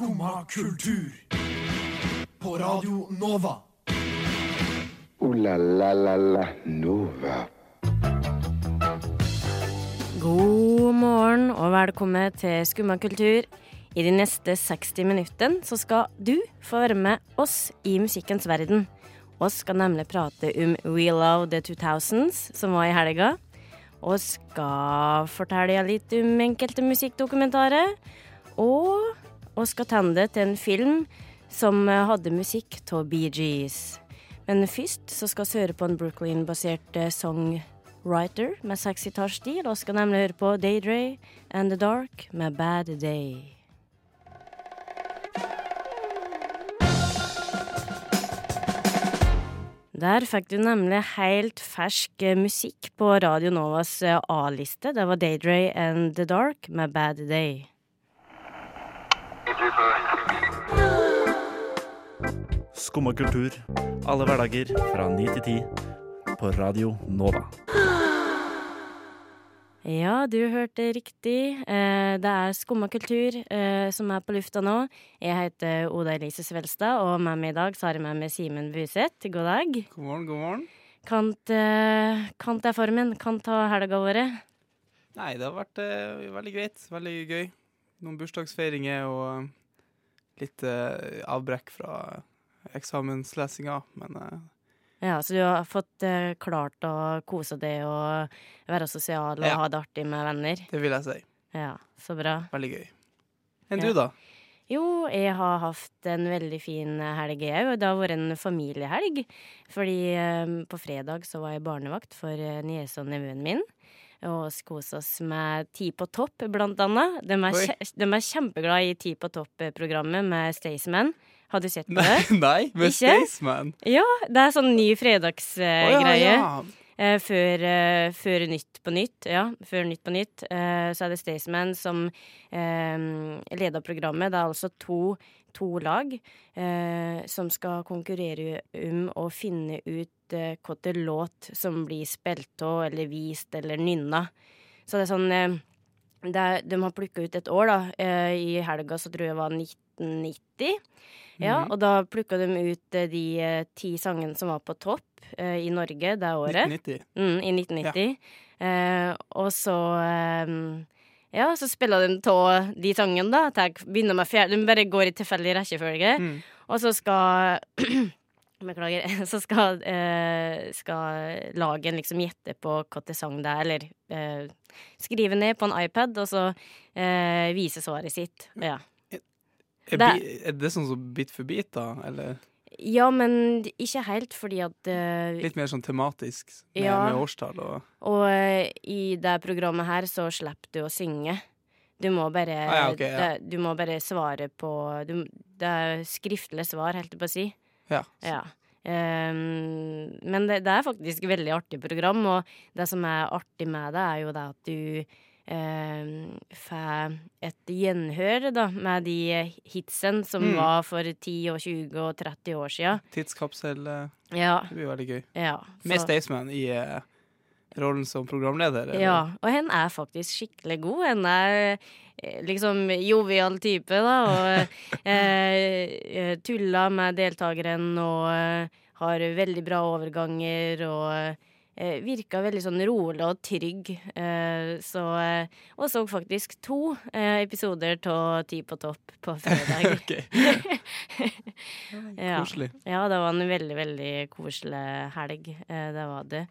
Skumma kultur. På Radio Nova. O-la-la-la-la Nova. God morgen og velkommen til Skumma kultur. I de neste 60 minuttene så skal du få være med oss i musikkens verden. Vi skal nemlig prate om We Love the 2000s, som var i helga. Og skal fortelle litt om enkelte musikkdokumentarer. Og vi skal tenne til en film som hadde musikk av Bee Gees. Men først så skal vi høre på en Brooklyn-basert eh, songwriter med sekstitarstil. Og skal nemlig høre på Daydray and The Dark med Bad Day. Der fikk du nemlig helt fersk eh, musikk på Radio Novas eh, A-liste. Det var Daydray and The Dark med Bad Day. Skumma kultur. Alle hverdager fra ni til ti. På Radio Nova. Ja, du hørte riktig. Eh, Det er Skumma kultur eh, som er på lufta nå. Jeg heter Oda Elise Svelstad, og med meg i dag så har jeg med meg Simen Buseth. God dag. God morgen, god morgen. Kant, eh, kant er formen. Kant har helga vært. Nei, det har vært veldig greit. Veldig gøy. Noen bursdagsfeiringer og litt eh, avbrekk fra eksamenslesinga, men eh, Ja, så du har fått eh, klart å kose deg og være sosial og Ja. ha det artig med venner. det vil jeg si. Ja, så bra. Veldig gøy. Enn Ja. du, da? Jo, jeg har hatt en veldig fin helg, jeg òg. Det har vært en familiehelg. Fordi eh, på fredag så var jeg barnevakt for eh, niese og nevøen min. Og kose oss med Ti på topp, blant annet. De er, kje de er kjempeglad i Ti på topp-programmet med Staysman. Har du sett på det? Nei, med? Staysman. Ja, det er sånn ny Å, ja, fredagsgreie. ja. Eh, før, eh, før Nytt på Nytt, ja. Før Nytt på Nytt, eh, så er det Staysman som eh, leder programmet. Det er altså to, to lag eh, som skal konkurrere om å finne ut eh, hvilken låt som blir spilt av eller vist eller nynna. Så det er sånn eh, det er, De har plukka ut et år, da. Eh, I helga så tror jeg det var 1990. Ja, mm. og da plukka de ut eh, de eh, ti sangene som var på topp eh, i Norge det året. 1990. Mm, I 1990. Eh, og så Ja, så spiller de av de sangene, da. Jeg begynner med fjerde. De bare går i tilfeldig rekkefølge. Mm. Og så skal Beklager. Så skal, eh, skal lagen liksom gjette på hvilken sang det er, eller eh, skrive ned på en iPad, og så eh, vise svaret sitt. Ja. Er, er det sånn som Bit for bit, da? Eller ja, men ikke helt, fordi at uh, litt mer sånn tematisk med, Ja. med årstall og Og uh, i det programmet her så slipper du å synge. Du må bare, Ah, ja, okay, ja. det, du må bare svare på du, Det er skriftlig svar, holdt jeg på å si. Ja. Ja. Um, men det, det er faktisk et veldig artig program, og det som er artig med det, er jo det at du får et gjenhør da, med de hitsen som Mm. var for 10 og 20 og 30 år siden. Tidskapsel eh, Ja. Det blir veldig gøy. ja Med Staysman i eh, rollen som programleder? eller? Ja, og hen er faktisk skikkelig god. Hen er eh, liksom jovial type, da, og eh, eh, tuller med deltakeren og eh, har veldig bra overganger og eh, virka veldig sånn rolig og trygg. Eh, så eh, Og så faktisk to eh, episoder av Ti på topp på fredag. Ja. Koselig. Ja, det var en veldig, veldig koselig helg. Eh, det var det.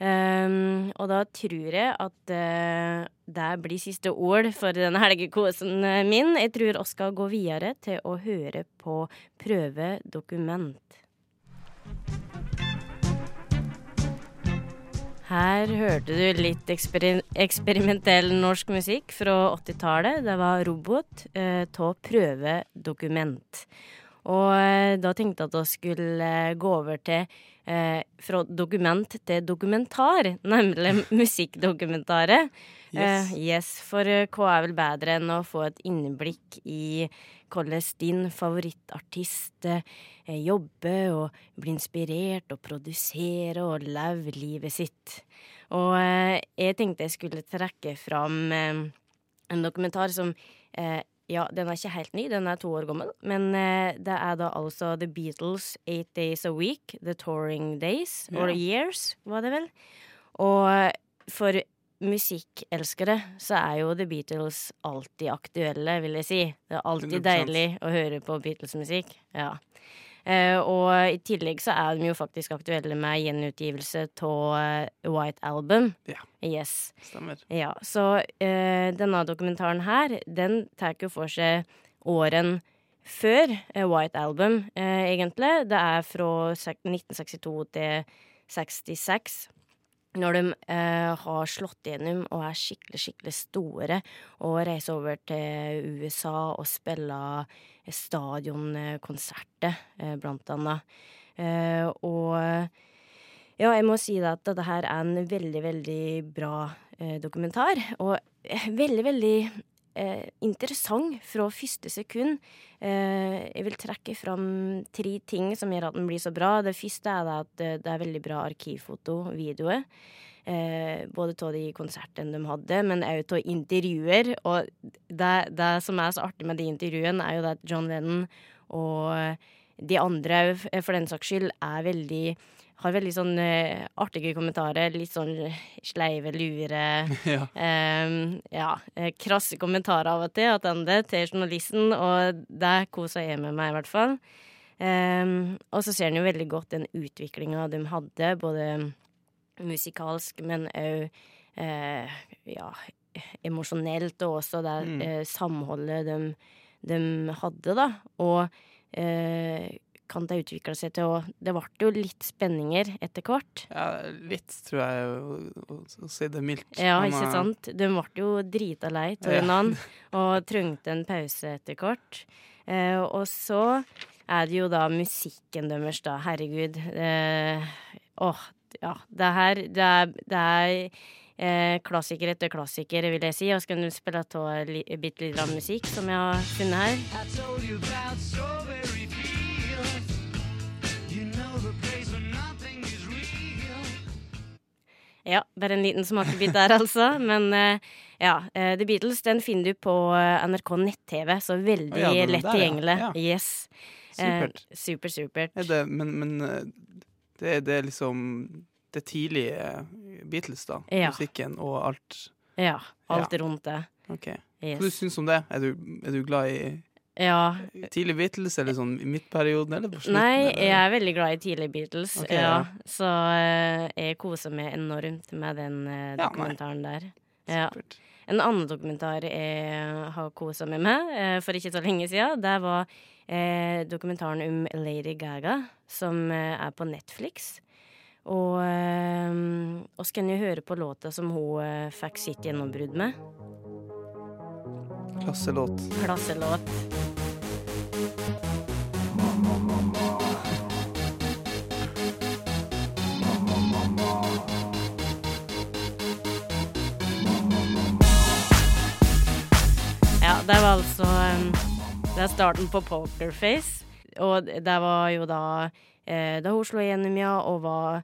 Um, og da tror jeg at uh, det blir siste ord for denne helgekosen min. Jeg tror vi skal gå videre til å høre på prøvedokument. Her hørte du litt eksperi eksperimentell norsk musikk fra 80-tallet. Det var Robot eh, av prøvedokument. Og eh, da tenkte jeg at vi skulle eh, gå over til eh, fra dokument til dokumentar, nemlig musikkdokumentaret. Yes. Eh, yes, for eh, hva er vel bedre enn å få et innblikk i hvordan din favorittartist eh, jobber og blir inspirert og produserer og lever livet sitt. Og eh, jeg tenkte jeg skulle trekke fram eh, en dokumentar som ja, den er ikke helt ny, den er to år gammel. Men eh, det er da altså The Beatles Eight Days a Week, The Touring Days, Ja. or Years, var det vel. Og for musikkelskere så er jo The Beatles alltid aktuelle, vil jeg si. Det er alltid 100%. deilig å høre på Beatles-musikk. Ja. Uh, og i tillegg så er de jo faktisk aktuelle med gjenutgivelse av White Album. Ja. Yes. Stemmer. Ja, så uh, denne dokumentaren her, den tar jo for seg åren før eh, White Album, uh, egentlig. Det er fra 1962 til 66. Når de eh, har slått gjennom og er skikkelig, skikkelig store, og reiser over til USA og spiller stadionkonserter, eh, blant annet. Eh, og ja, jeg må si at dette her er en veldig, veldig bra eh, dokumentar. Og eh, veldig, veldig eh, interessant fra første sekund. Eh, jeg vil trekke fram tre ting som gjør at den blir så bra. Det første er at eh, det er veldig bra arkivfoto, videoer. Eh, både av de konsertene de hadde, men òg av intervjuer. Og det, det som er så artig med de intervjuene, er jo at John Lennon og de andre òg, for den saks skyld, er veldig har veldig sånn uh, artige kommentarer. Litt sånn sleive, lure Ja. Um, ja, eh, krasse kommentarer av og til attende til journalisten, og det koser jeg med meg, i hvert fall. Um, og så ser en jo veldig godt den utviklinga de hadde, både musikalsk, men òg uh, ja, emosjonelt, og også det Mm. uh, samholdet de, de hadde, da. Og eh, kan det utvikle seg til å Det ble jo litt spenninger etter hvert. ja, litt, tror jeg, å, å, si det mildt. Ja, ikke sant? De ble jo drita lei av Ja. hverandre og trengte en pause etter hvert. Eh, og så er det jo da musikken deres, da. Herregud. Eh, åh, ja. Det her Det er, det er eh, klassiker etter klassiker, vil jeg si. Og så kan du spille av bitte litt av musikk som jeg har funnet her. Ja, bare en liten smakebit der, altså. Men eh, ja, eh, The Beatles den finner du på eh, NRK nett-TV, så veldig ja, lett tilgjengelig. ja. Ja. Yes. Supert. Eh, super, supert. Er det, men men det, er- det liksom det tidlige Beatles, da. Musikken og alt. Ja, alt rundt det. OK. Hva du synes om det? Er du, er du glad i Ja. tidlig Beatles, eller sånn i midtperioden, eller på slutten? Nei, eller? jeg er veldig glad i tidlig Beatles, okay, ja. ja. Så eh, jeg koser meg enormt med den eh, dokumentaren der. Ja. En annen dokumentar jeg har kosa meg med eh, for ikke så lenge siden, det var dokumentaren om Lady Gaga, som er på Netflix. Og, så kan jo høre på låta som hun fikk sitt gjennombrudd med. Klasselåt. Klasselåt. Det var altså um, Det er starten på Pokerface. Og det var jo da eh, Da hun slo igjennom, ja, og var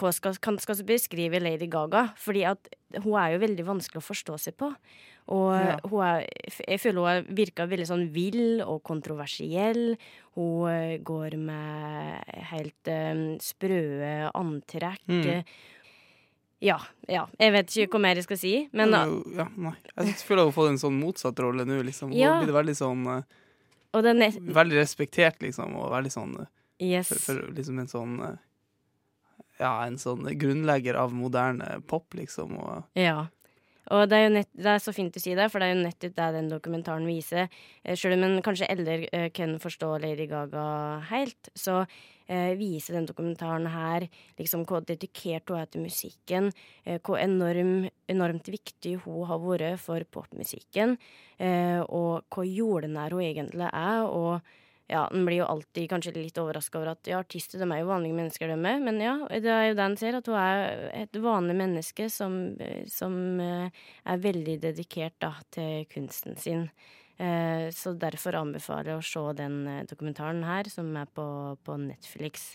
hva skal, kan, skal beskrive Lady Gaga. Fordi at hun er jo veldig vanskelig å forstå seg på. Og Ja. hun er, jeg føler hun er- virker veldig sånn vill og kontroversiell. Hun eh, går med helt um, sprø antrekk. Mm. Ja, ja. Jeg vet ikke hva mer jeg skal si, men ja. Jeg føler hun har fått en sånn motsatt rolle nå, liksom. Hun har blitt veldig sånn eh. Veldig respektert, liksom, og veldig sånn eh, Yes. for, for liksom en sånn eh, Ja, en sånn grunnlegger av moderne pop, liksom, og Ja. Og det er jo nett, det er så fint du sier det, for det er jo nettopp det den dokumentaren viser. Eh, Selv om en kanskje eldre eh, kan forstå Lady Gaga helt, så eh, viser den dokumentaren her liksom hvor dedikert hun er til musikken, eh, hvor enorm, enormt viktig hun har vært for popmusikken, eh, og hvor jordnær hun egentlig er. og ja, En blir jo alltid kanskje litt overraska over at ja, artister de er jo vanlige mennesker, de òg. Men ja, det er jo det en ser, at hun er et vanlig menneske som, eh, som eh, er veldig dedikert da, til kunsten sin. Eh, Så derfor anbefaler jeg å se den dokumentaren her, som er på, på Netflix.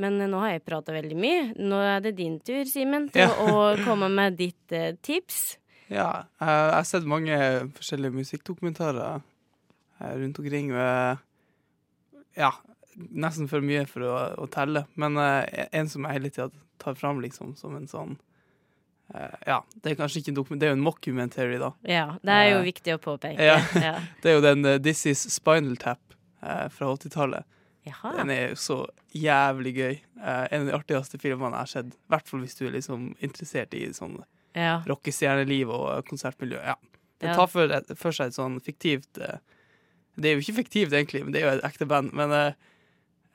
Men nå har jeg prata veldig mye. Nå er det din tur, Simen, til Ja. å komme med ditt tips. Ja. Jeg, har sett mange forskjellige musikkdokumentarer rundt omkring. eh, ja, nesten for mye for å, å telle. Men uh, en som jeg hele tida tar fram liksom, som en sånn uh, Ja, det er kanskje ikke en dokument, det er jo en mockumentary, da. Ja, det er jo uh, viktig å påpeke. ja. ja. Det er jo den This Is Spinal Tap fra 80-tallet. Den er jo så jævlig gøy. En av de artigste filmene jeg har sett. I hvert fall hvis du er liksom interessert i sånn Ja. rockestjerneliv og konsertmiljø. Ja. Ja. tar for, for seg et sånn fiktivt eh, Det er jo ikke fiktivt, egentlig, men det er jo et ekte band. Men eh,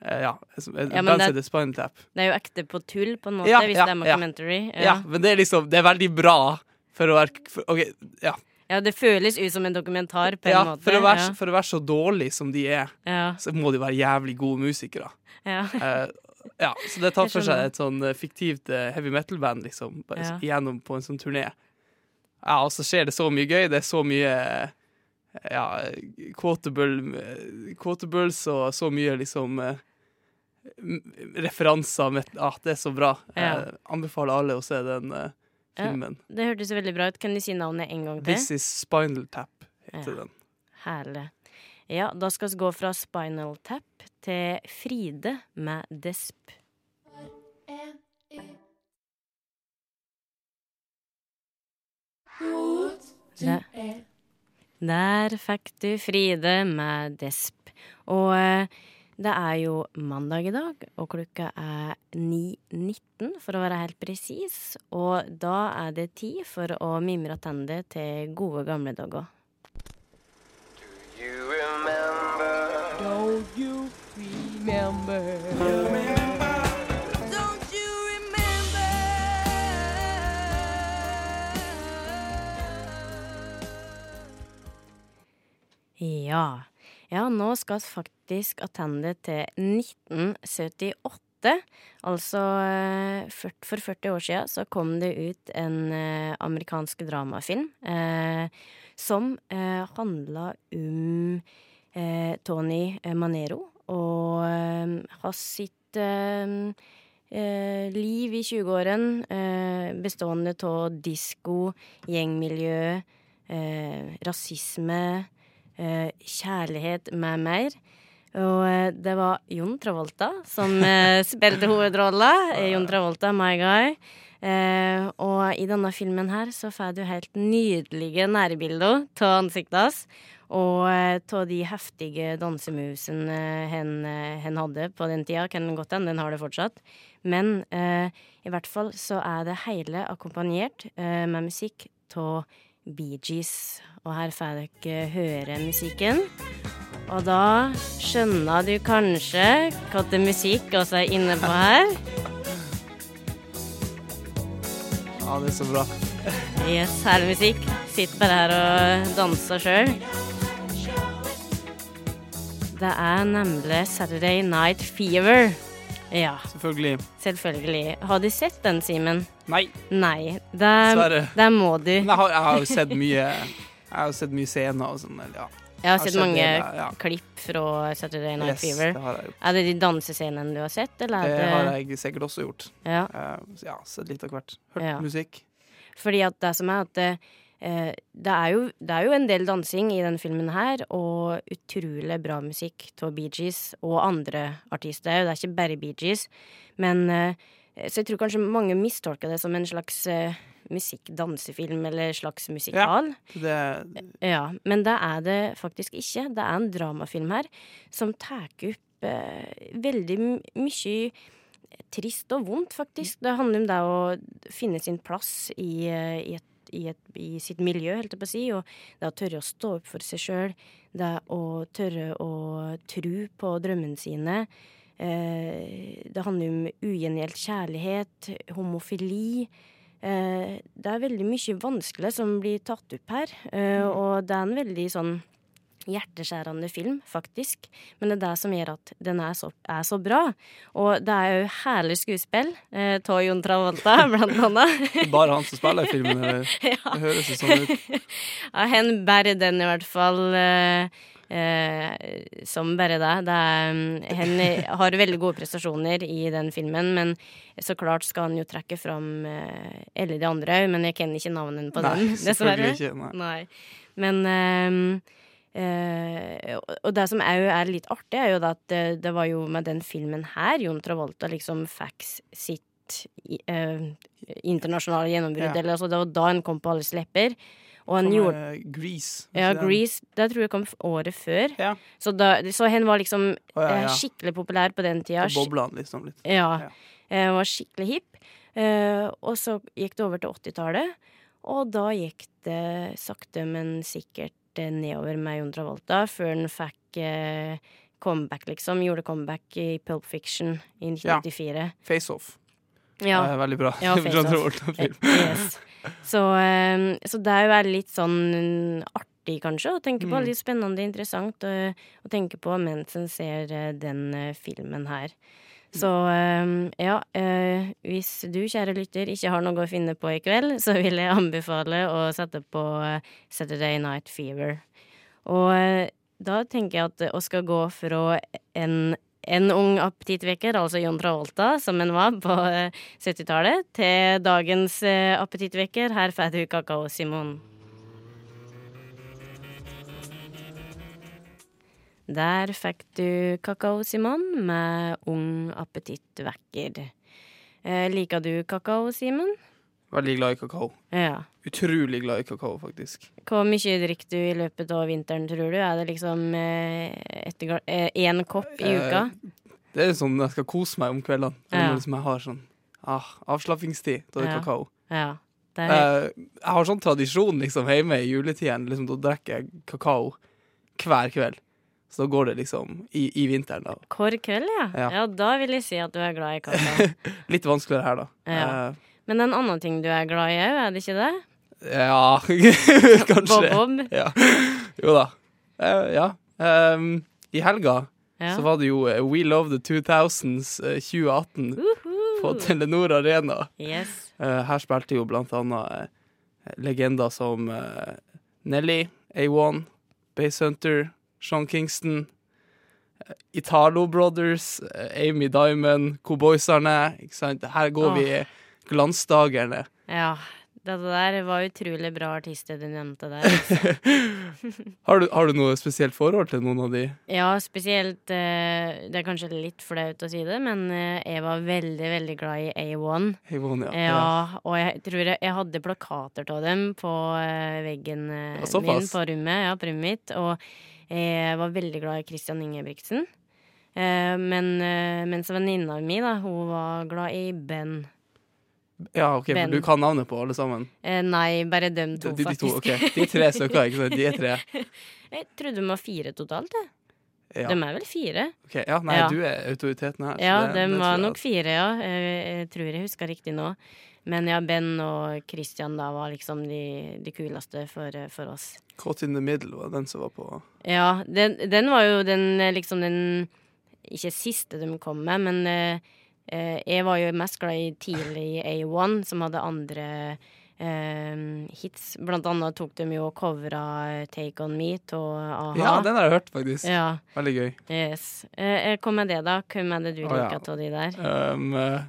ja. Ja, men det-. Det er jo ekte på tull, på en måte, Ja, hvis ja, det er ja. mockumentary. Ja. men det er liksom Det er veldig bra for å være for, OK, ja. Ja, det føles ut som en dokumentar på en ja måte. for, å være, ja. for å være så dårlig som de er, Ja, så må de være jævlig gode musikere. ja. Uh, ja, så det tar for seg et sånn fiktivt heavy metal-band, liksom, igjennom på en sånn turné. Ja, og så skjer det så mye gøy. Det er så mye ja, quotable, eh, quotables og så mye liksom eh, referanser. Med, at det er så bra. Ja. Jeg anbefaler alle å se den filmen. Ja. Det hørtes veldig bra ut. Kan du si navnet en gang til? This is Spinal Tap, heter Ja. den. Herlig. Ja, da skal vi gå fra Spinal Tap til Fride med Desp. Der, der fikk du Fride med Desp. Og eh, det er jo mandag i dag, og klokka er 9.19 for å være helt presis. Og da er det tid for å mimre tilbake til gode gamle dager. Ja. Ja, nå skal vi faktisk attende til 1978. Altså eh, for 40 år siden så kom det ut en eh, amerikansk dramafilm eh, som eh, handla om eh, Tony eh, Manero og eh, hans sitt eh, liv i 20-åren, eh, bestående av disko, gjengmiljø, eh, rasisme, kjærlighet med mer. Og eh, det var Jon Travolta som eh, spilte hovedrolla. Eh, Jon Travolta, my guy. Eh, og i denne filmen her så får du helt nydelige nærbilder av ansiktet hans. Og av de heftige dansemovesene hen, eh, hen hadde på den tida. Kan den godt hende den har det fortsatt. Men eh, i hvert fall så er det hele akkompagnert eh, med musikk av Bee Gees. Og her får dere høre musikken. Og da skjønner du kanskje hva det musikk også er inne på her. Ja, det er så bra. Yes, herlig musikk. Sitter bare her og danser sjøl. Det er nemlig Saturday Night Fever. Ja, Selvfølgelig. selvfølgelig. Har du sett den, Simen? Nei, Nei. Det, dessverre. må du. Men jeg har, jeg har jo sett mye Jeg har sett mye scener og sånn. Ja. Jeg har har sett mange det, ja. klipp fra Saturday Night Yes, Fever. jeg. Er det de dansescenene du har sett, eller Det det har jeg sikkert også gjort. Ja. uh, ja, sett litt av hvert. Hørt Ja. musikk. Fordi at det som er at det, eh, er jo, det er jo en del dansing i denne filmen her, og utrolig bra musikk av Bee Gees og andre artister. Det er ikke bare Bee Gees. Men eh, Så jeg tror kanskje mange mistolker det som en slags eh, musikk-dansefilm eller slags musikal. Det, Ja, men det er det faktisk ikke. Det er en dramafilm her som tar opp eh, veldig mye trist og vondt, faktisk. Det handler om det å finne sin plass i, i, et, i, et, i sitt miljø, helt på å si. Og det å tørre å stå opp for seg sjøl. Det å tørre å tro på drømmene sine. Eh, det handler om ugjengjeld kjærlighet, homofili. Eh, det er veldig mye vanskelig som blir tatt opp her, eh, og det er en veldig sånn hjerteskjærende film, faktisk. Men det er det som gjør at den er så, er så bra. Og det er jo herlig skuespill eh, av Jon Travolta, blant annet. bare han som spiller i filmen. Eller? Det høres jo sånn ut. Ja, han bærer den i hvert fall eh, eh, som bare det. det er, han har veldig gode prestasjoner i den filmen, men så klart skal han jo trekke fram eh, alle de andre òg, men jeg kjenner ikke navnet på Nei, den, dessverre. ikke. Nei. Nei. Men ehm, eh, og det som òg er litt artig, er jo at det, det var jo med den filmen her Jon Travolta liksom fikk sitt eh, internasjonale gjennombrudd. Ja. Eller altså, det var da han kom på alles lepper. Og han gjorde Grease. Ja? Grease, det tror jeg kom året før. Ja. Så, da, så han var liksom oh, ja, skikkelig populær på den tida. Bobla han liksom litt. Ja. Ja. eh, var skikkelig hipp. Eh, og så gikk det over til 80-tallet, og da gikk det sakte, men sikkert eh, nedover med Jon Travolta, før han fikk eh, comeback, liksom. Gjorde comeback i Pulp Fiction i 1994. Face Off. Ja. Eh, veldig bra. Ja, John Travolta-film. Yes. Så, eh, så det er jo veldig litt sånn artig, kanskje, å tenke på. Mm. Litt spennende, interessant å, å tenke på mens en ser eh, den eh, filmen her. Så eh, ja, eh, hvis du, kjære lytter, ikke har noe å finne på i kveld, så vil jeg anbefale å sette på eh, Saturday Night Fever. Og eh, da tenker jeg at vi skal gå fra en en ung appetittvekker, altså John Travolta, som en var på eh, 70-tallet, til dagens appetittvekker. Her får du Kakao Simon. Der fikk du Kakao Simon med Ung appetittvekker. Eh, liker du kakao, Simen? Veldig glad i kakao. Ja. Utrolig glad i kakao, faktisk. Hvor mye drikker du i løpet av vinteren, tror du? Er det liksom én kopp i Eh, uka? Det er sånn jeg skal kose meg om kveldene. Ja. Når liksom jeg har sånn ah, avslappingstid, da er det Ja. kakao. Ja. Det er, Eh, jeg har sånn tradisjon liksom hjemme i juletiden. Liksom, da drikker jeg kakao hver kveld. Så går det liksom i, i vinteren, da. Hver kveld, ja. ja. Ja. Da vil jeg si at du er glad i kakao. Litt vanskeligere her, da. Ja. Uh, Men en annen ting du er glad i òg, er det ikke det? ja Kanskje. Bob-bob. Ja. Jo da. Uh, ja. Um, I helga så var det jo eh, We Love the 2000s eh, 2018 -huh. på Telenor Arena. Yes. Her spilte jo blant annet legender som Nelly, A1, Base Hunter, Sean Kingston, eh, Italo Brothers, eh, Amy Diamond, Cowboyserne. Ikke sant? Her går vi i glansdagene. Ja. Det der var utrolig bra artister du nevnte der. altså. Har du, har du noe spesielt forhold til noen av de? Ja, spesielt eh, Det er kanskje litt flaut å si det, men eh, jeg var veldig, veldig glad i A1. A1, ja. Ja, og jeg tror jeg, jeg hadde plakater av dem på eh, veggen min på rommet. Ja, på rommet mitt. Og jeg var veldig glad i Christian Ingebrigtsen. Eh, men eh, mens venninna mi, da, hun var glad i Ben. Ja, ok, Ben. for du kan navnet på alle sammen? Eh, nei, bare dem to, de, de to, faktisk. Okay. De tre stykker, ikke sant? De er tre. Jeg trodde de var fire totalt, jeg. Ja. De er vel fire? Okay, ja nei, Ja. du er autoriteten her. så Ja, det- de det var nok fire, ja. Jeg, Jeg tror jeg husker riktig nå. Men ja, Ben og Christian da var liksom de, de kuleste for, for oss. Caught in the middle var den som var på Ja, den, den var jo den eh, liksom den Ikke siste de kom med, men eh, eh, jeg var jo mest glad i tidlig A1, som hadde andre eh, hits. Blant annet tok de jo og covra Take On Me av a-ha. Ja, den har jeg hørt, faktisk. Ja, Veldig gøy. yes. Eh, kom med det, da? Hvem er det du ja. liker av de der? Um, eh,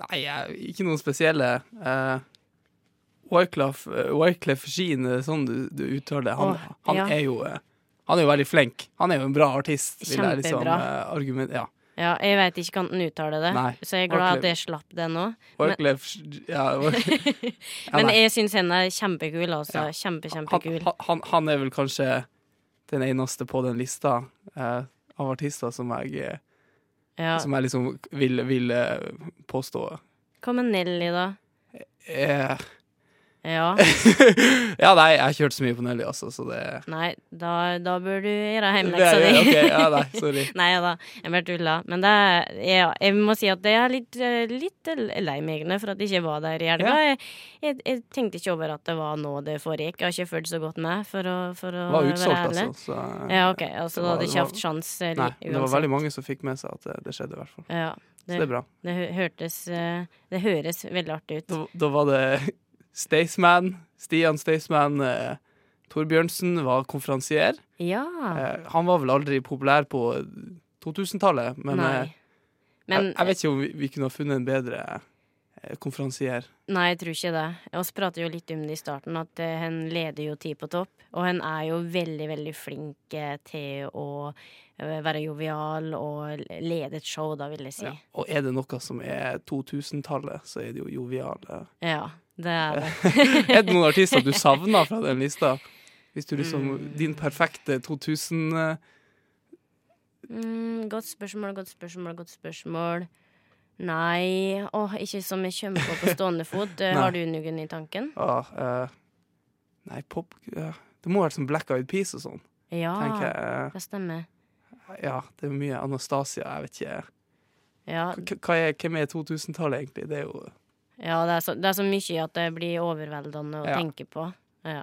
nei, ikke noen spesielle. Uh, Wyclef, uh, Jean, er sånn du, du uttaler det. Han, Åh, han ja. er jo eh, Han er jo veldig flink. Han er jo en bra artist, vil jeg liksom Kjempebra. uh, argument... Ja. Ja, jeg veit ikke hvordan han uttaler det, Nei, så jeg er glad at jeg slapp det nå. Wyclef ja, ja, Men jeg syns henne er kjempekul, altså. Kjempe, kjempekul. han, han, han er vel kanskje den eneste på den lista uh, av artister som jeg, eh, Ja. som jeg liksom vil, vil eh, påstå Hva med Nelly, da? eh, Ja. Ja, nei, jeg har kjørt så mye på Nelly, altså, så det Nei, da, da bør du gjøre det hjemmeleksa di. okay, ja, nei, sorry. Nei da, jeg bare tulla. Men det er, ja, jeg må si at jeg er litt, eh, litt lei meg for at jeg ikke var der i helga. Ja. Jeg, jeg, jeg tenkte ikke over at det var nå det foregikk. Jeg har ikke fulgt så godt med, for å, for å Det var være utsolgt, ærlig. altså. Så, Ja, OK. Altså, Det da hadde ikke hatt sjans eh, Nei, det var veldig mange som fikk med seg at det, det skjedde, i hvert fall. Ja, Så det er bra. det hørtes eh, Det høres veldig artig ut. Da, da var det Staysman, Stian Staysman eh, Torbjørnsen var konferansier. Ja. Eh, han var vel aldri populær på 2000-tallet, men eh, Men jeg, jeg vet ikke om vi, vi kunne ha funnet en bedre eh, konferansier. Nei, jeg tror ikke det. Vi pratet jo litt om det i starten, at uh, han leder jo Ti på topp. Og han er jo veldig, veldig flink eh, til å eh, være jovial og lede et show, da, vil jeg si. Ja. Og er det noe som er 2000-tallet, så er det jo joviale. Ja, det er det. Er det noen artister du savner fra den lista? Hvis du liksom Mm. Din perfekte 2000 eh, Mm, godt spørsmål, godt spørsmål, godt spørsmål. Nei, åh, ikke som jeg kommer på på stående fot. Eh, Har du noen i tanken? ah, uh, Nei, pop uh, Det må være sånn Black Eyed Peas og sånn, Ja, jeg, uh, det stemmer. Ja, det er mye Anastasia, jeg vet ikke. Ja, er, hvem er 2000-tallet, egentlig? Det er jo ja det, er så, det er så mye at det blir overveldende å Ja. tenke på. Ja.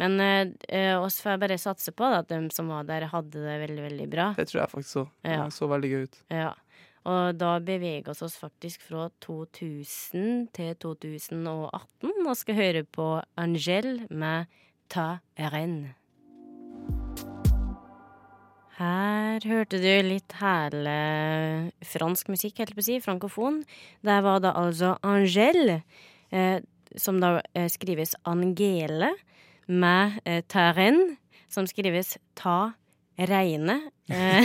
Men eh, oss får bare satse på da, at de som var der, hadde det veldig, veldig bra. Det tror jeg faktisk så. Ja. Det så veldig gøy ut. Ja. Og da beveger vi oss faktisk fra 2000 til 2018 og skal høre på Angel med Ta Renn. Her hørte du litt herlig fransk musikk, helt på å si, frankofon. Der var det altså Angel, eh, som da eh, skrives Angele, med eh, Terren, som skrives Ta Reine. Eh,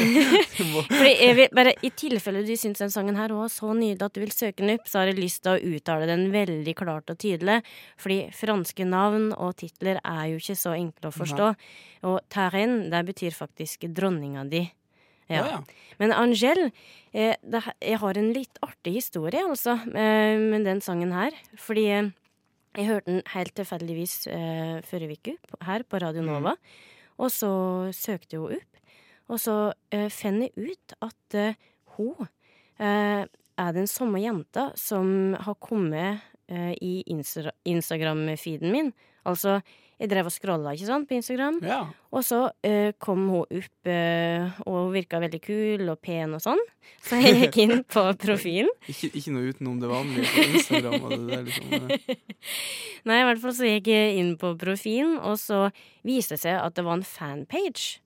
fordi jeg vil, bare I tilfelle du syns den sangen her var så nydelig at du vil søke den opp, så har jeg lyst til å uttale den veldig klart og tydelig. Fordi franske navn og titler er jo ikke så enkle å forstå. Og Terrain, det betyr faktisk dronninga di. Ja. Ja, ja. Men Angel, eh, det, jeg har en litt artig historie, altså, eh, med den sangen her. Fordi eh, jeg hørte den helt tilfeldigvis eh, forrige uke her på Radio Nova. Og så søkte hun opp, og så uh, fant jeg ut at uh, hun uh, er den samme jenta som har kommet eh, i Insta Instagram-feeden min. Altså, jeg drev og scrolla ikke sant, på Instagram. Ja. Og så uh, kom hun opp, uh, og hun virka veldig kul og pen og sånn. Så jeg gikk inn på profilen. Ikke, ikke noe utenom det vanlige på Instagram. Og det der, liksom. eh. Nei, i hvert fall så gikk jeg inn på profilen, og så viste det seg at det var en fanpage.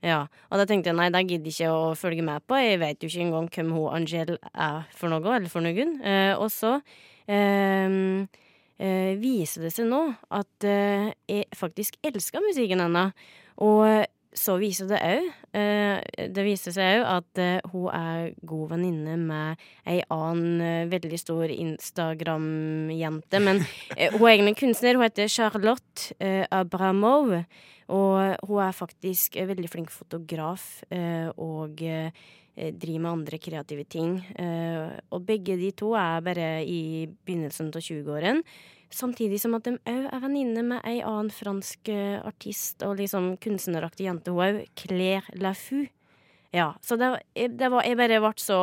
Ja, og da tenkte jeg nei, det gidder jeg ikke å følge med på. Jeg vet jo ikke engang hvem hun Angel er for noe, eller for noen. Uh, og så eh, eh, viser det seg nå at eh, jeg faktisk elsker musikken hennes. Og så viser det òg eh, Det viser seg òg at eh, hun er god venninne med ei annen eh, veldig stor Instagram-jente. Men eh, hun er egentlig kunstner. Hun heter Charlotte eh, Abramov. Og hun er faktisk eh, veldig flink fotograf eh, og eh, driver med andre kreative ting. Eh, og begge de to er bare i begynnelsen av 20-åren. Samtidig som at de òg er venninne med ei annen fransk eh, artist og liksom kunstneraktig jente, hun òg. Claire Lafou. Ja, så det, var- det var Jeg bare ble så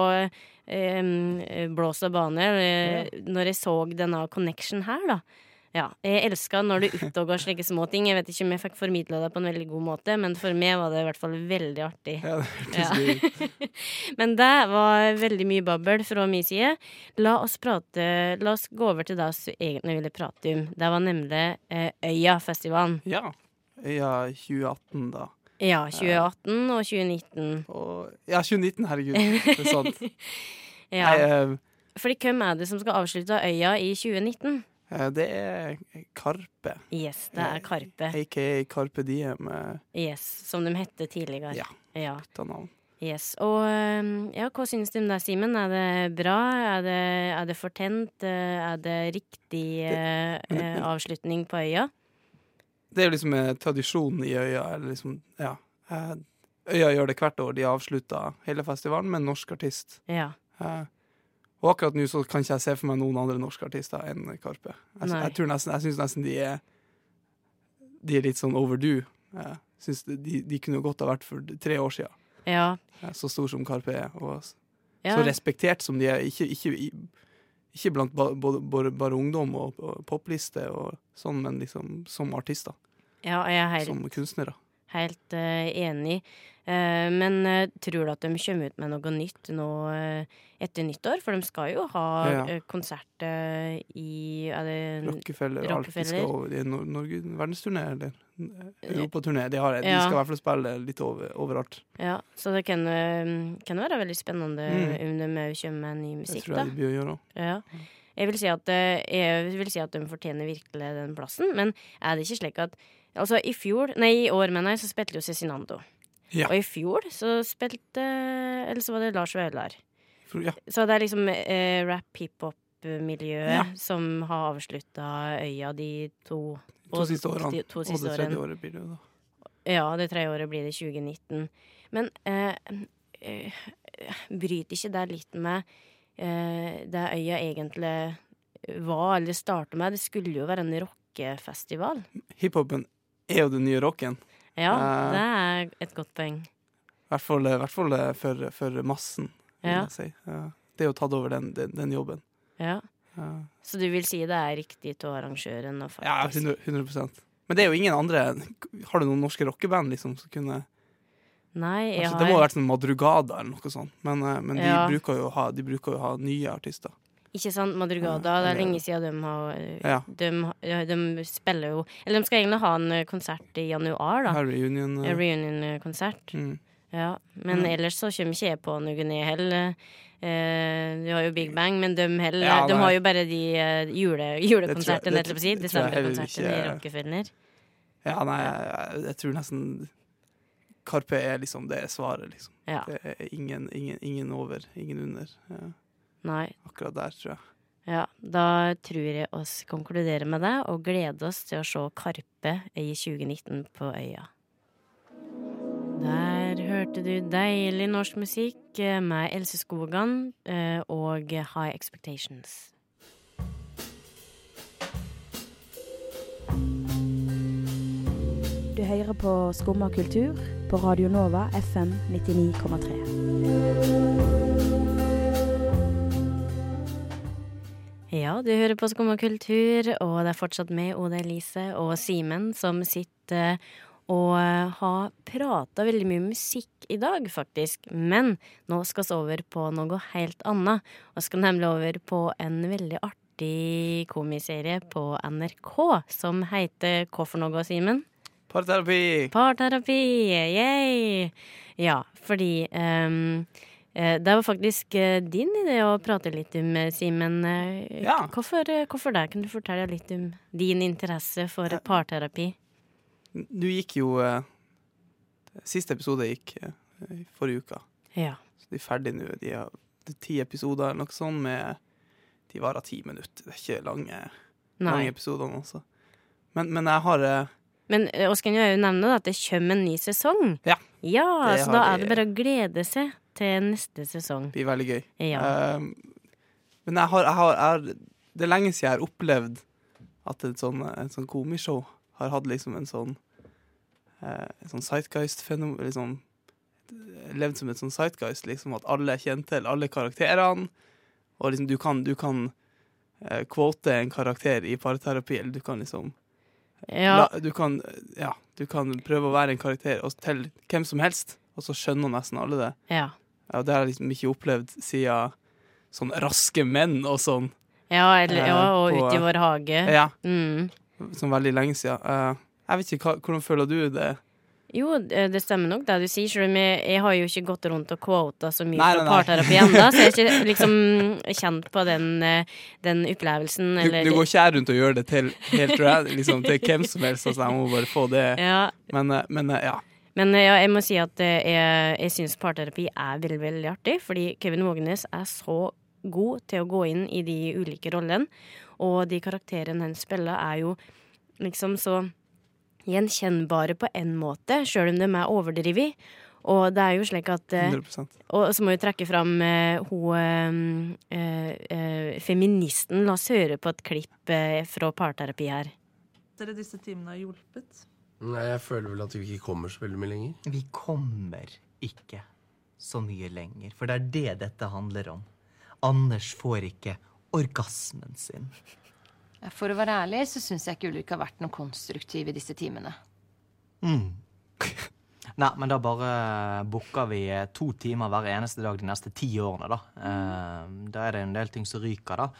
eh, blåst av bane eh, når jeg så denne connection her, da. Ja, jeg elska når du oppdaga slike små ting. Jeg vet ikke om jeg fikk formidla det på en veldig god måte, men for meg var det i hvert fall veldig artig. Ja, det Ja. Men det var veldig mye babbel fra min side. La oss prate La oss gå over til det vi egentlig ville prate om. Det var nemlig eh, Øyafestivalen. Ja. Øya 2018, da. Ja, 2018 og 2019. Og, ja, 2019, herregud. Det er sant. Ja. Nei, eh, Fordi hvem er det som skal avslutte Øya i 2019? Eh, det er Karpe, Yes, det er Karpe. aka Karpe Diem. eh, Yes, som de hette tidligere. Ja. ja. ta navn. Yes. Og um, ja, hva syns du om det, Simen? Er det bra? Er det, er det fortent? Eh, Er det riktig eh, eh, avslutning på øya? Det er jo liksom eh, tradisjonen i Øya. Eller liksom, ja. Eh, Øya gjør det hvert år. De avslutter hele festivalen med en norsk artist. Ja. Eh, og akkurat nå så kan ikke jeg se for meg noen andre norske artister enn Karpe. Jeg, jeg, tror nesten, jeg syns nesten de er De er litt sånn overdue. Jeg synes de, de, kunne godt ha vært for tre år siden. Ja. Så stor som Karpe er, og ja. så respektert som de er. Ikke, ikke, ikke blant ba, både, bare, ungdom og, og popliste og sånn, men liksom som artister. ja jeg er helt, Som kunstnere. Helt eh, enig. Eh, men eh, tror du at de kommer ut med noe nytt nå etter nyttår? For de skal jo ha Ja. eh, konsert i er det, Rockefeller og alt. De Rockefeller. skal over i Nor Norge verdensturné, eller europaturné. De, har, de Ja. skal i hvert fall spille litt over, overalt. Ja, så det kan, kan være veldig spennende Mm. om de òg kommer med ny Det musikk, jeg da. de bør gjøre. Ja. Jeg vil, si at, jeg vil si at de fortjener virkelig den plassen, men er det ikke slik at Altså, i fjor, nei, i år, mener jeg, så spilte jo Cezinando. Ja. Og i fjor så spilte Eller så var det Lars Vaular. Ja. Så det er liksom eh, rap-hiphop-miljøet Ja. som har avslutta Øya de to To siste årene. de to Og det tredje året blir det jo da. Ja, det tredje året blir det 2019. Men eh, eh, bryter ikke det litt med eh, det Øya egentlig var, eller starta med? Det skulle jo være en rockefestival. Hiphopen er jo den nye rocken. Ja, Eh. det er et godt poeng. I hvert fall, hvert fall eh, for, for massen, vil Ja. jeg si. Det er jo tatt over den, den, den jobben. Ja. Så du vil si det er riktig til arrangøren å Ja, faktisk 100, 100 Men det er jo ingen andre Har du noen norske rockeband liksom som kunne Nei, jeg altså, Det må ha har vært sånn Madrugada eller noe sånt, men, eh, men de, Ja. bruker ha, de bruker jo å ha nye artister. Ikke sant, Madrugada. Det er lenge siden de har Ja. de, de spiller jo Eller de skal egentlig ha en eh, konsert i januar, da. Reunion. eh, reunion-konsert. mm. Ja. Men Mm. ellers så kommer ikke jeg på noe ned heller. Eh, du har jo Big Bang, men de, heller, Ja, de har jo bare de uh, jule, julekonsertene, holdt jeg på å si. jeg Desemberkonsertene i Rockefeller. Ja, nei, jeg, jeg tror nesten Karpe er liksom det svaret, liksom. Ja. Det er ingen, ingen, ingen over, ingen under. Ja, Nei. akkurat der, tror jeg. Ja, da tror jeg oss konkluderer med det, og gleder oss til å se Karpe i 2019 på Øya. Der hørte du deilig norsk musikk eh, med Else Skogan eh, og High Expectations. Du hører på Skumma kultur på Radio Nova FM 99,3. Ja, du hører på Skumma kultur, og det er fortsatt med Oda Elise og Simen som sitter og eh, har prata veldig mye musikk i dag, faktisk. Men nå skal vi over på noe helt annet. Vi skal nemlig over på en veldig artig komiserie på NRK som heter Hva for noe, Simen? Parterapi! Parterapi! Yay! Ja, fordi eh, det var faktisk eh, din idé å prate litt om, eh, Simen. Eh, Ja. Hvorfor, eh, hvorfor det? Kan du fortelle litt om din interesse for parterapi? Du gikk jo eh, Siste episode gikk eh, i forrige uke. Ja. Så de er ferdige nå. De har ti episoder eller noe sånt med De varer ti minutter. Det er ikke lange, lange episodene altså. Men, men jeg har eh, Men Oskar, jeg jo også nevne at det kommer en ny sesong. Ja. Ja, så da er det bare å glede seg til neste sesong. Det blir veldig gøy. Ja. Uh, men jeg har, jeg har, jeg Det er lenge siden jeg har opplevd at et sånn, et sånn komishow har hatt liksom en sånn uh, En sånn sightgeist-fenomen liksom, Levd som et sånn sightgeist, liksom at alle er kjent til alle karakterene. Og liksom du kan, du kan uh, quote en karakter i parterapi, eller du kan liksom ja. la, du, kan, ja, du kan prøve å være en karakter og til hvem som helst, og så skjønner nesten alle det. ja. Ja, det har jeg liksom ikke opplevd siden sånn raske menn og sånn. Ja, eller, ja, Eh, og på- Ut i vår hage. Ja, Mm. sånn veldig lenge siden. Eh, jeg vet ikke, hvordan føler du det? Jo, det stemmer nok det du sier, selv om jeg, jeg har jo ikke gått rundt og quota så mye Nei, fra parterapi ennå, så jeg har ikke liksom kjent på den, eh, den opplevelsen. Du, Eller, du går ikke rundt og gjør det til helt liksom, til hvem som helst, altså jeg må bare få det. ja, Men, men ja. Men eh, ja, jeg må si at eh, jeg, jeg syns parterapi er veldig, veldig artig, fordi Kevin Vågenes er så god til å gå inn i de ulike rollene, og de karakterene han spiller, er jo liksom så gjenkjennbare på en måte, sjøl om de er overdrevet. Og det er jo slik at eh, 100 Og så må vi trekke fram eh, hun eh, eh, feministen. La oss høre på et klipp eh, fra parterapi her. dere disse timene har hjulpet? Nei, jeg føler vel at vi ikke kommer så veldig mye lenger. Vi kommer ikke så mye lenger, for det er det dette handler om. Anders får ikke orgasmen sin. For å være ærlig så syns jeg ikke Ulrik har vært noe konstruktiv i disse timene. Mm. Nei, men da bare booker vi eh, to timer hver eneste dag de neste ti årene, da. Eh, da er det en del ting som ryker, da.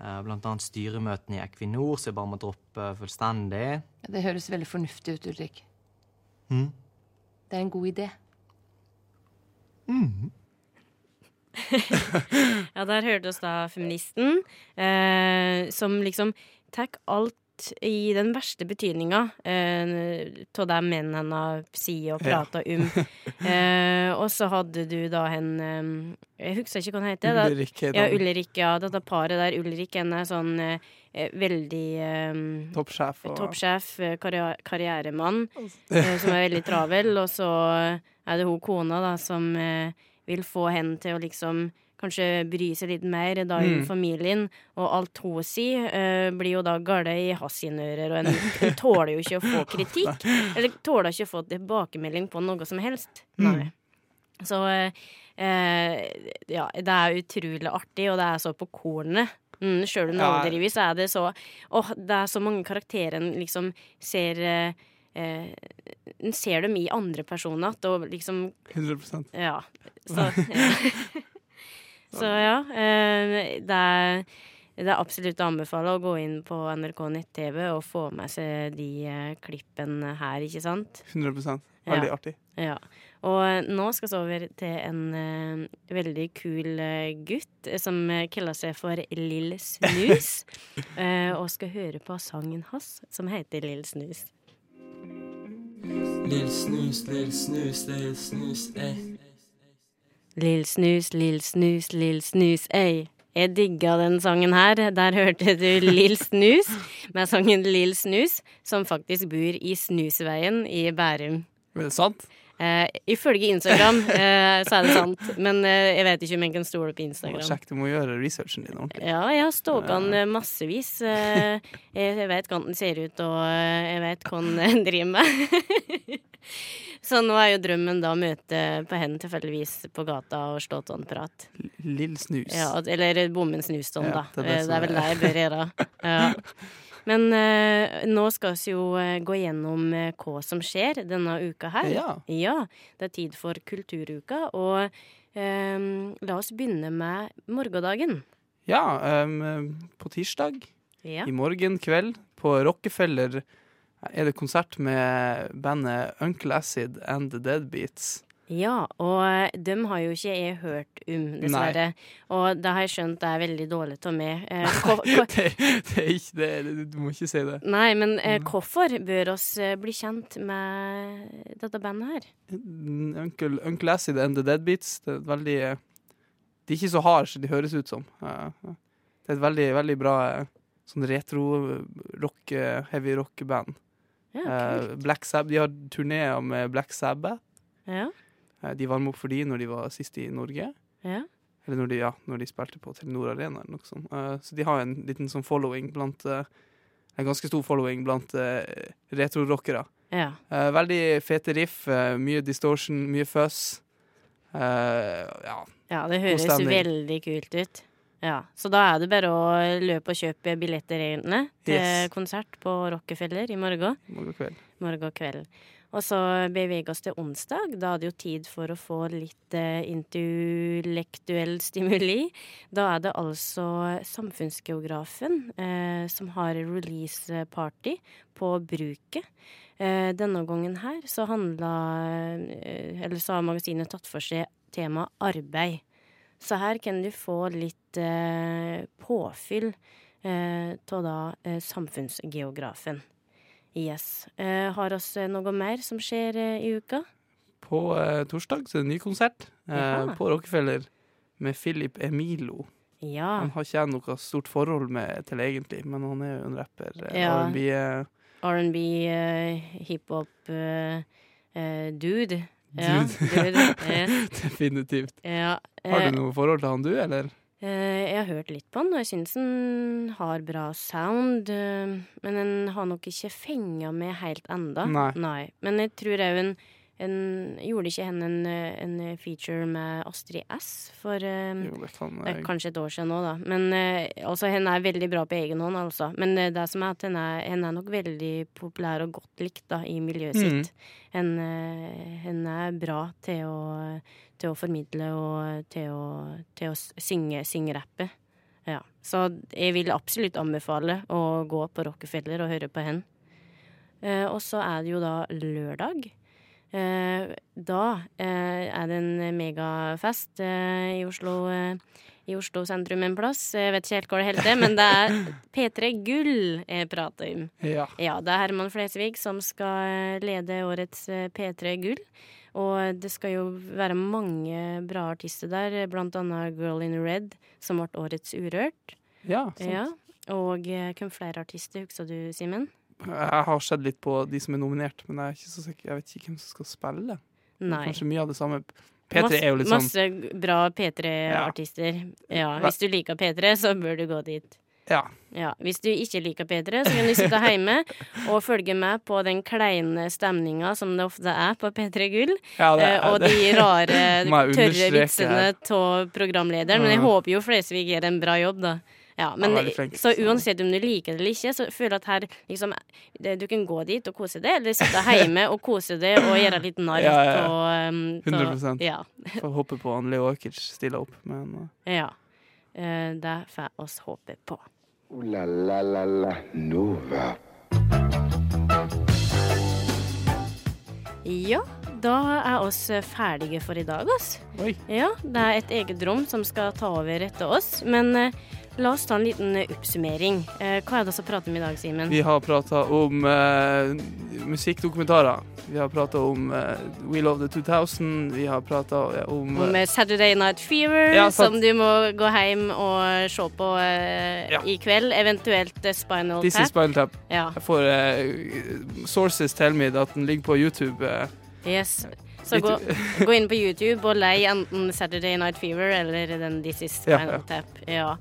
Eh, annet styremøtene i Equinor, så jeg bare må droppe fullstendig. Ja, Det høres veldig fornuftig ut, Ulrik. Mm. Det er en god idé. Mm. ja, der hørte oss da feministen, eh, som liksom Takk alt i den verste betydninga av det mennene sier og prater om. uh, og så hadde du da en um, Jeg husker ikke hva han heter. Ulrik Ja. Ulrik, ja. Dette paret der. Ulrik en er sånn eh, eh, veldig um, Toppsjef. Og... Toppsjef, eh, karri- karrieremann, uh, som er veldig travel. Og så er det hun kona da som eh, vil få henne til å liksom kanskje bry seg litt mer da i Mm. familien. Og alt hun sier, eh, blir jo da gale i hans ører, og en, en tåler jo ikke å få kritikk. Eller tåler ikke å få tilbakemelding på noe som helst. Nei. Så eh, ja, det er utrolig artig, og det er så på kornet. Mm, Sjøl om det Ja. så er det så Åh, det er så mange karakterer en liksom ser eh, eh, En ser dem i andre personer igjen, og liksom 100 Ja. Så, så ja. eh, det er det er absolutt å anbefale å gå inn på NRK nett-TV og få med seg de eh, klippene her, ikke sant? 100 Veldig Ja. artig. Ja. Og eh, nå skal vi over til en uh, veldig kul uh, gutt som uh, kaller seg for Lill Snus. eh, og skal høre på sangen hans som heter Lill Snus. Lill snus, lill snus, lill snus, eh. Lill Snus, Lill Snus, Lill Snus, ei. Jeg digga den sangen her. Der hørte du Lill Snus med sangen Lill Snus, som faktisk bor i Snusveien i Bærum. Det sant? Eh, ifølge Instagram uh, så er det sant, men uh, jeg vet ikke om jeg kan stole på Instagram. Sjekk, du må gjøre researchen din ordentlig. Ja, jeg har stalka han massevis. Eh, Jeg vet hvordan han ser ut, og jeg vet hva han driver med. Så nå er jo drømmen da å møte på henne tilfeldigvis på gata og slå til han prat. Lill snus. Ja, eller bommen snusstånd, Ja, da. det er Det det er, vel det jeg bør gjøre. Ja. Men uh, nå skal vi jo eh, gå gjennom eh, hva som skjer denne uka her. Ja. Det er tid for Kulturuka, og um, la oss begynne med morgendagen. Ja, um, på tirsdag Ja. i morgen kveld på Rockefeller er det konsert med bandet Uncle Acid and The Deadbeats. Ja, og eh, dem har jo ikke jeg hørt om, dessverre. Og det har jeg skjønt det er veldig dårlig av meg. Eh, det, det er ikke det, du må ikke si det. Nei, men eh, Mm. hvorfor bør oss eh, bli kjent med dette bandet her? Uncle, Uncle Acid and The Deadbeats, det er veldig eh, De er ikke så harde som de høres ut som. Det er et veldig, veldig bra sånn retro-rock, heavy rock-band. Ja, Eh. Black Sabbath, De har turneer med Black Sabbath. Ja, De varmer opp for de når de var sist i Norge. ja. Eller når de, ja, når de spilte på Telenor Arena eller noe sånt. Uh, så de har en liten sånn following blant uh, En ganske stor following blant uh, retrorockere. Ja. Uh, veldig fete riff, eh, mye distortion, mye fuzz. Eh, ja. Ja, det høres veldig kult ut. Ja, Så da er det bare å løpe og kjøpe billetter, egentlig, til Yes. konsert på Rockefeller i morgen. Morgen kveld. Morgen kveld. Og så beveger oss til onsdag. Da er det jo tid for å få litt eh, intellektuell stimuli. Da er det altså Samfunnsgeografen eh, som har release-party på Bruket. Eh, denne gangen her så handla eh, Eller så har magasinet tatt for seg temaet arbeid. Så her kan du få litt eh, påfyll av da eh, Samfunnsgeografen. Yes. Eh, har oss eh, noe mer som skjer eh, i uka? På eh, torsdag så er det en ny konsert eh, på Rockefeller med Philip Emilo. Ja. Han har ikke jeg noe stort forhold med til egentlig, men han er jo en rapper. eh, Ja. R&B, R&B, uh, hiphop, eh, eh, dude. Ja, Dude. Definitivt. Ja, Har du noe forhold til han du, eller? Eh, jeg har hørt litt på den, og jeg syns den har bra sound. eh, men den har nok ikke fenga med helt enda. Nei. Men jeg tror òg en, en Gjorde ikke henne en, eh, en feature med Astrid S for eh, Jo, det er jeg. kanskje et år siden nå, da. Men eh, altså, henne er veldig bra på egen hånd, altså. Men eh, det som er at henne er, henne er nok veldig populær og godt likt da, i miljøet mm. sitt. Henne, henne er bra til å, til å formidle og til å, til å synge, synge rappe. Ja. Så jeg vil absolutt anbefale å gå på Rockefeller og høre på henne. Eh, og så er det jo da lørdag. Eh, da eh, er det en megafest eh, i Oslo. I Oslo sentrum en plass. Jeg vet ikke helt hvor det holder til, men det er P3 Gull jeg prater om. Ja. Ja, det er Herman Flesvig som skal lede årets eh, P3 Gull. Og det skal jo være mange bra artister der, blant annet Girl in Red, som ble årets Urørt. Ja, sant. Ja. Og hvem flere artister husker du, Simen? Jeg har sett litt på de som er nominert, men jeg, er ikke så sikker. jeg vet ikke hvem som skal spille. Nei. Kanskje mye av det samme. P3 Masse- er jo litt sånn Masse bra P3-artister. Ja. hvis du liker P3, så bør du gå dit. Ja. Ja, Hvis du ikke liker P3, så kan du sitte hjemme og følge med på den kleine stemninga som det ofte er på P3 Gull. Ja, det er eh, og det. de rare, tørre vitsene av programlederen. Men jeg håper jo Flesvig gjør en bra jobb, da. Ja, men flink, Så uansett om du liker det eller ikke, så føler jeg at her liksom det, Du kan gå dit og kose deg, eller sitte hjemme og kose deg og gjøre litt narr Ja, ja, ja. av um, av- 100 Ja. Får håpe på han Leo Ajkic stiller opp, men uh, ja. Uh, det får oss håpe på. Ooh la la la la Nova. Ja, da er oss ferdige for i dag, ass. Oi. Ja, det er et eget rom som skal ta over etter oss. Men eh, la oss ta en liten eh, oppsummering. Eh, hva er det vi prater om i dag, Simen? Vi har prata om uh, musikkdokumentarer. Vi har prata om uh, We Love the 2000. Vi har prata om Om eh, Saturday Night Fever, Ja, som du må gå hjem og se på Ja. i kveld. Eventuelt Spinal This is Spinal Tap. Ja. Jeg får uh, sources tell me at den ligger på YouTube. Yes. Så gå, gå inn på YouTube og lei enten Saturday Night Fever eller den This Is Spinal. Tap. Ja.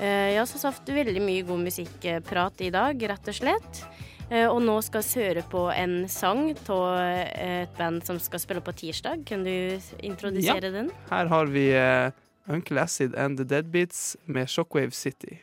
Eh, ja, så hatt veldig mye god musikkprat i dag, rett og slett. Eh, og nå skal vi høre på en sang av et band som skal spille på tirsdag. Kan du introdusere den? Her har vi Uncle Acid and The Deadbeats med Shockwave City.